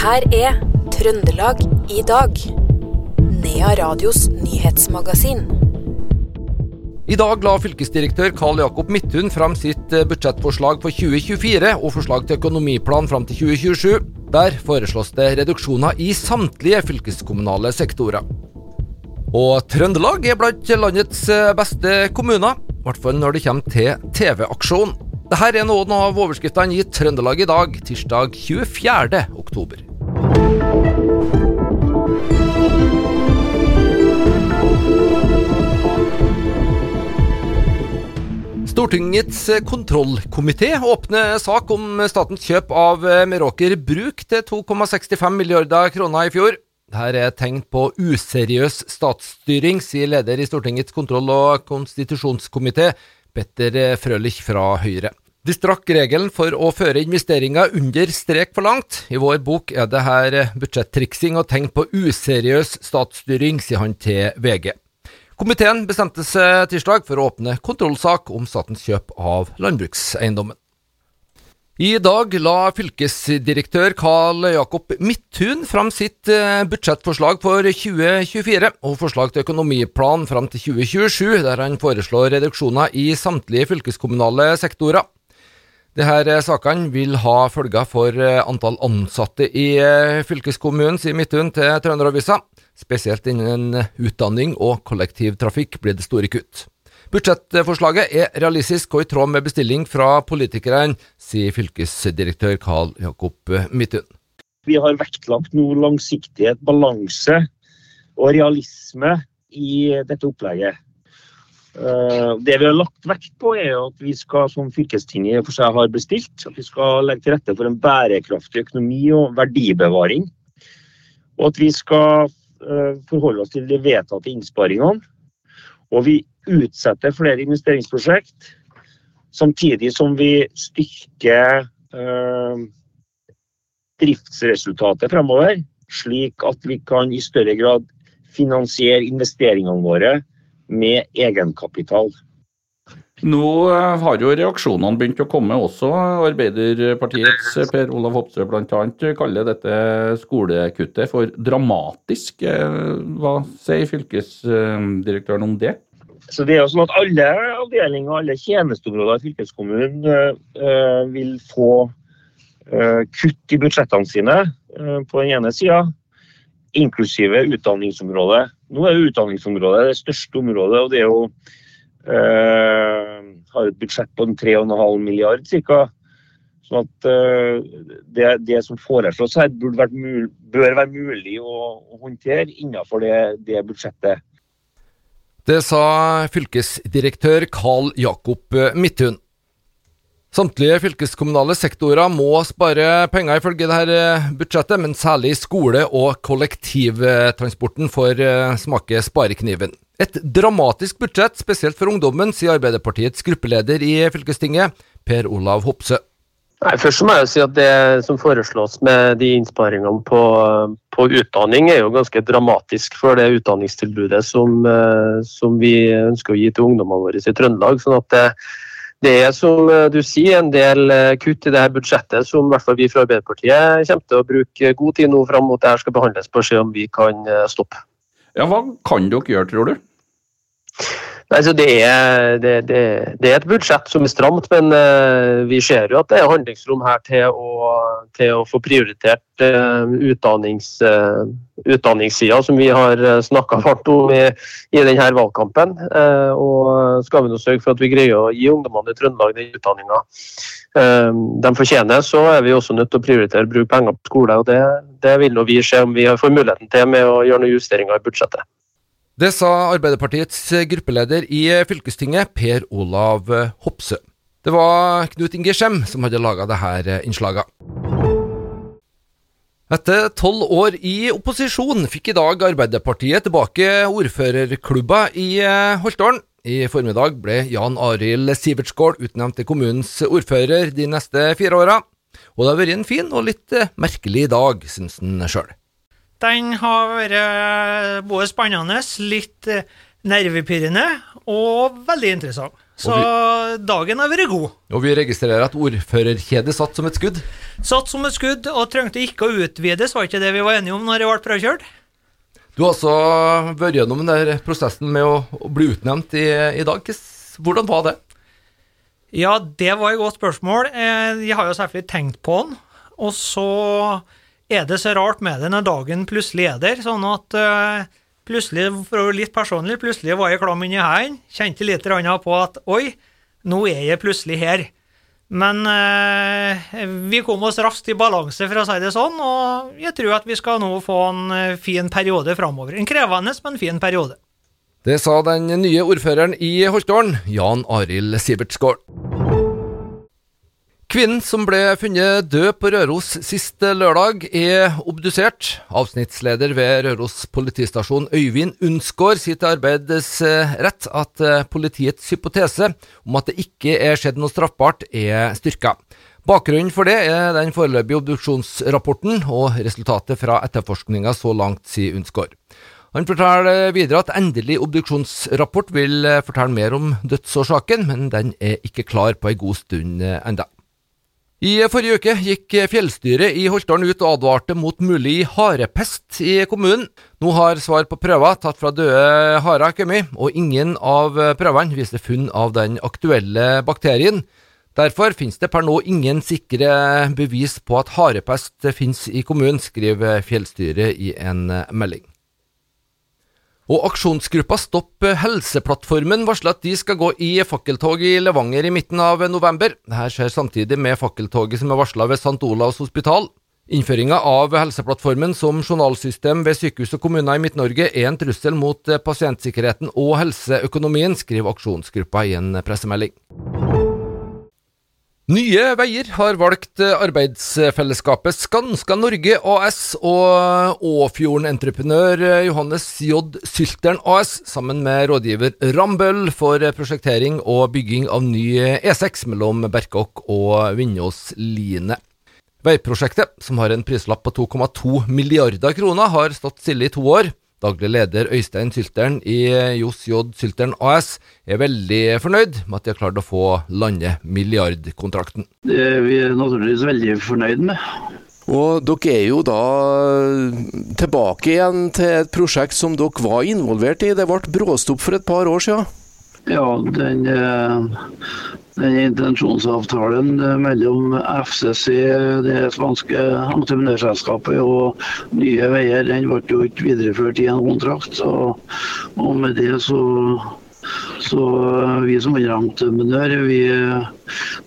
her er Trøndelag i dag. Nea Radios nyhetsmagasin. I dag la fylkesdirektør Karl Jakob Midthun fram sitt eh, budsjettforslag for 2024 og forslag til økonomiplan fram til 2027. Der foreslås det reduksjoner i samtlige fylkeskommunale sektorer. Og Trøndelag er blant landets eh, beste kommuner, i hvert fall når det kommer til TV-aksjon. Dette er noen av overskriftene i Trøndelag i dag, tirsdag 24. oktober. Stortingets kontrollkomité åpner sak om statens kjøp av Meråker Bruk til 2,65 milliarder kroner i fjor. Dette er tegn på useriøs statsstyring, sier leder i Stortingets kontroll- og konstitusjonskomité, Petter Frølich fra Høyre. De strakk regelen for å føre investeringer under strek for langt. I vår bok er det her budsjettriksing og tegn på useriøs statsstyring, sier han til VG. Komiteen bestemte seg tirsdag for å åpne kontrollsak om statens kjøp av landbrukseiendommen. I dag la fylkesdirektør Karl Jakob Midthun fram sitt eh, budsjettforslag for 2024 og forslag til økonomiplan fram til 2027, der han foreslår reduksjoner i samtlige fylkeskommunale sektorer. Disse sakene vil ha følger for eh, antall ansatte i eh, fylkeskommunen, sier Midthun til Trønderavisa. Spesielt innen utdanning og kollektivtrafikk blir det store kutt. Budsjettforslaget er realistisk og i tråd med bestilling fra politikerne, sier fylkesdirektør Karl Jakob Midthun. Vi har vektlagt noe langsiktighet, balanse og realisme i dette opplegget. Eh, det vi har lagt vekt på, er at vi skal, som fylkestinget for seg har bestilt, at vi skal legge til rette for en bærekraftig økonomi og verdibevaring. Og at vi skal eh, forholde oss til de vedtatte innsparingene. Og vi utsetter flere investeringsprosjekt, samtidig som vi styrker eh, driftsresultatet fremover, slik at vi kan i større grad finansiere investeringene våre med egenkapital. Nå eh, har jo reaksjonene begynt å komme også. Arbeiderpartiets Per Olav Hopsø bl.a. kaller dette skolekuttet for dramatisk. Eh, hva sier fylkesdirektøren om det? Så det er jo sånn at Alle avdelinger alle tjenesteområder i fylkeskommunen vil få kutt i budsjettene sine på den ene sida, inklusive utdanningsområdet. Nå er jo utdanningsområdet det største området, og det er jo har et budsjett på 3,5 milliard ca. Sånn at det, det, som foreslås her, mulig, bør være mulig å, å håndtere innenfor det, det budsjettet. Det sa fylkesdirektør Karl Jakob Midthun. Samtlige fylkeskommunale sektorer må spare penger ifølge dette budsjettet, men særlig skole- og kollektivtransporten får smake sparekniven. Et dramatisk budsjett, spesielt for ungdommen, sier Arbeiderpartiets gruppeleder i fylkestinget, Per Olav Hopse. Nei, først må jeg si at Det som foreslås med de innsparingene på, på utdanning, er jo ganske dramatisk for det utdanningstilbudet som, som, vi ønsker å gi til ungdommene våre i Trøndelag. sånn at det, det er som du sier, en del kutt i dette budsjettet som i hvert fall vi fra Arbeiderpartiet kommer til å bruke god tid nå fram mot det her skal behandles på å se om vi kan stoppe. Ja, Hva kan dere gjøre, tror du? Altså det, er, det, det, det, er, et budsjett som er stramt, men vi ser jo at det er handlingsrom her til å, til å få prioritert uh, utdannings, uh, utdanningssida, som vi har snakka hardt om i, i denne valgkampen. og skal vi nå sørge for at vi greier å gi ungdommene i Trøndelag den utdanninga de fortjener, så er vi også nødt til å prioritere å bruke penger på skole. og Det, det vil nå vi se om vi får muligheten til med å gjøre noen justeringer i budsjettet. Det sa Arbeiderpartiets gruppeleder i fylkestinget, Per Olav Hopsø. Det var Knut Inge Skjem som hadde laga dette innslaget. Etter tolv år i opposisjon fikk i dag Arbeiderpartiet tilbake ordførerklubba i Holtålen. I formiddag ble Jan Arild Sivertskål utnevnt til kommunens ordfører de neste fire åra. Og det har vært en fin og litt merkelig dag, syns han sjøl. Den har vært både spennende, litt nervepirrende og veldig interessant. Så dagen har vært god. Og vi registrerer at ordførerkjedet satt som et skudd. Satt som et skudd og trengte ikke å utvides, var ikke det vi var enige om når det ble prøvekjørt? Du har også vært gjennom den der prosessen med å, å bli utnevnt i, i dag. Hvordan var det? Ja, det var et godt spørsmål. Eh, jeg har jo selvfølgelig tenkt på den. Og så er det så rart med det når dagen plutselig er der, sånn at uh, plutselig, for å være litt personlig, plutselig var jeg klam inni hendene. Kjente litt på at oi, nå er jeg plutselig her. Men eh, vi kom oss raskt i balanse, for å si det sånn, og jeg tror at vi skal nå få en uh, fin periode framover. En krevende, men fin periode. Det sa den nye ordføreren i Holtålen, Jan Arild Sivertsgård. Kvinnen som ble funnet død på Røros sist lørdag, er obdusert. Avsnittsleder ved Røros politistasjon, Øyvind Unsgaard, sier til Arbeids rett at politiets hypotese om at det ikke er skjedd noe straffbart, er styrka. Bakgrunnen for det er den foreløpige obduksjonsrapporten og resultatet fra etterforskninga så langt, sier Unsgaard. Han forteller videre at endelig obduksjonsrapport vil fortelle mer om dødsårsaken, men den er ikke klar på ei god stund enda. I forrige uke gikk fjellstyret i Holtålen ut og advarte mot mulig harepest i kommunen. Nå har svar på prøver tatt fra døde harer kommet, og ingen av prøvene viser funn av den aktuelle bakterien. Derfor finnes det per nå ingen sikre bevis på at harepest finnes i kommunen, skriver fjellstyret i en melding. Og aksjonsgruppa Stopp Helseplattformen varsler at de skal gå i fakkeltog i Levanger i midten av november. Dette skjer samtidig med fakkeltoget som er varsla ved St. Olavs hospital. Innføringa av Helseplattformen som journalsystem ved sykehus og kommuner i Midt-Norge er en trussel mot pasientsikkerheten og helseøkonomien, skriver aksjonsgruppa i en pressemelding. Nye Veier har valgt arbeidsfellesskapet Skanska Norge AS og Åfjorden-entreprenør Johannes J. Sylteren AS sammen med rådgiver Rambøll for prosjektering og bygging av ny E6 mellom Berkåk og Vindåsline. Veiprosjektet, som har en prislapp på 2,2 milliarder kroner, har stått stille i to år. Daglig leder Øystein Sylteren i Johs J. Sylteren AS er veldig fornøyd med at de har klart å få lande milliardkontrakten. Det er vi naturligvis veldig fornøyd med. Og dere er jo da tilbake igjen til et prosjekt som dere var involvert i. Det ble bråstopp for et par år siden? Ja, den, den intensjonsavtalen mellom FCC, det spanske entreprenørselskapet, og Nye Veier, den ble jo ikke videreført i en kontrakt. Så, og med det så så vi som underentreprenør, vi,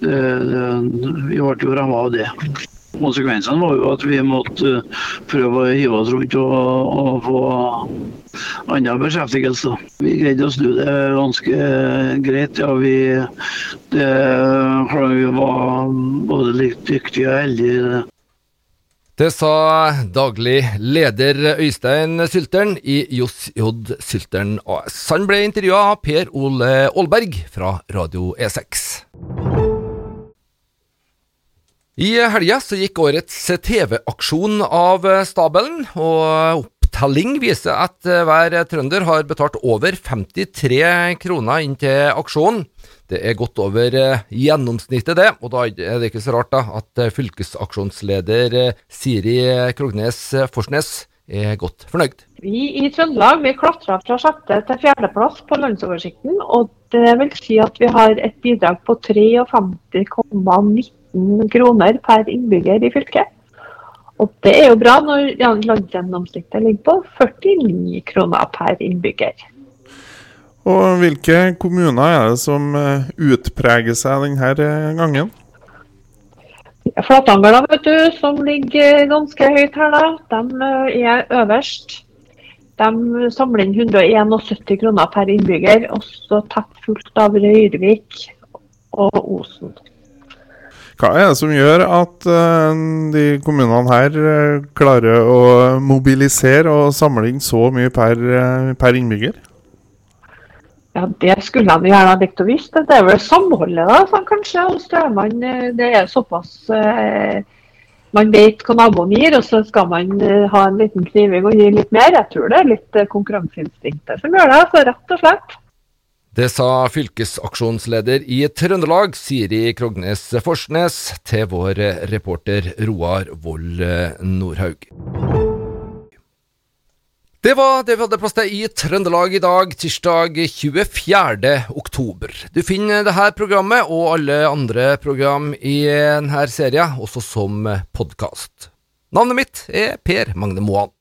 vi ble jo ramma av det. Konsekvensene var jo at vi måtte prøve å hive oss rundt og, og få annen beskjeftigelse. Vi greide å snu det ganske greit. Ja, vi, det, vi var både litt dyktige og heldige. Det sa daglig leder Øystein Sylteren i Johs J. Sylteren AS. Han ble intervjua av Per Ole Aalberg fra Radio E6. I helga gikk årets TV-aksjon av stabelen, og opptelling viser at hver trønder har betalt over 53 kroner inn til aksjonen. Det er godt over gjennomsnittet, det, og da er det ikke så rart da at fylkesaksjonsleder Siri Krognes Forsnes er godt fornøyd. Vi i Trøndelag vi klatra fra sjette til fjerdeplass på landsoversikten, og det vil si at vi har et bidrag på 53,19 kroner per innbygger i fylket. Og det er jo bra når landsgjennomsnittet ligger på 49 kroner per innbygger. Og Hvilke kommuner er det som utpreger seg denne gangen? Flatanger, vet du, som ligger ganske høyt her, da. De er øverst. De samler inn 171 kroner per innbygger, også tett fulgt av Røyrvik og Osen. Hva er det som gjør at uh, de kommunene her uh, klarer å mobilisere og samle inn så mye per, uh, per innbygger? Ja, Det skulle de gjerne ha likt å visst. Det er vel samholdet, da, sånn, kanskje. hos man, Det er såpass Man vet hva naboen gir, og så skal man ha en liten kniving og gi litt mer. Jeg tror det er litt konkurranseinstinktet som gjør det, så rett og slett. Det sa fylkesaksjonsleder i Trøndelag, Siri Krognes Forsnes, til vår reporter Roar Vold Nordhaug. Det var det vi hadde plass til i Trøndelag i dag, tirsdag 24. oktober. Du finner dette programmet og alle andre program i denne serien også som podkast. Navnet mitt er Per Magne Moan.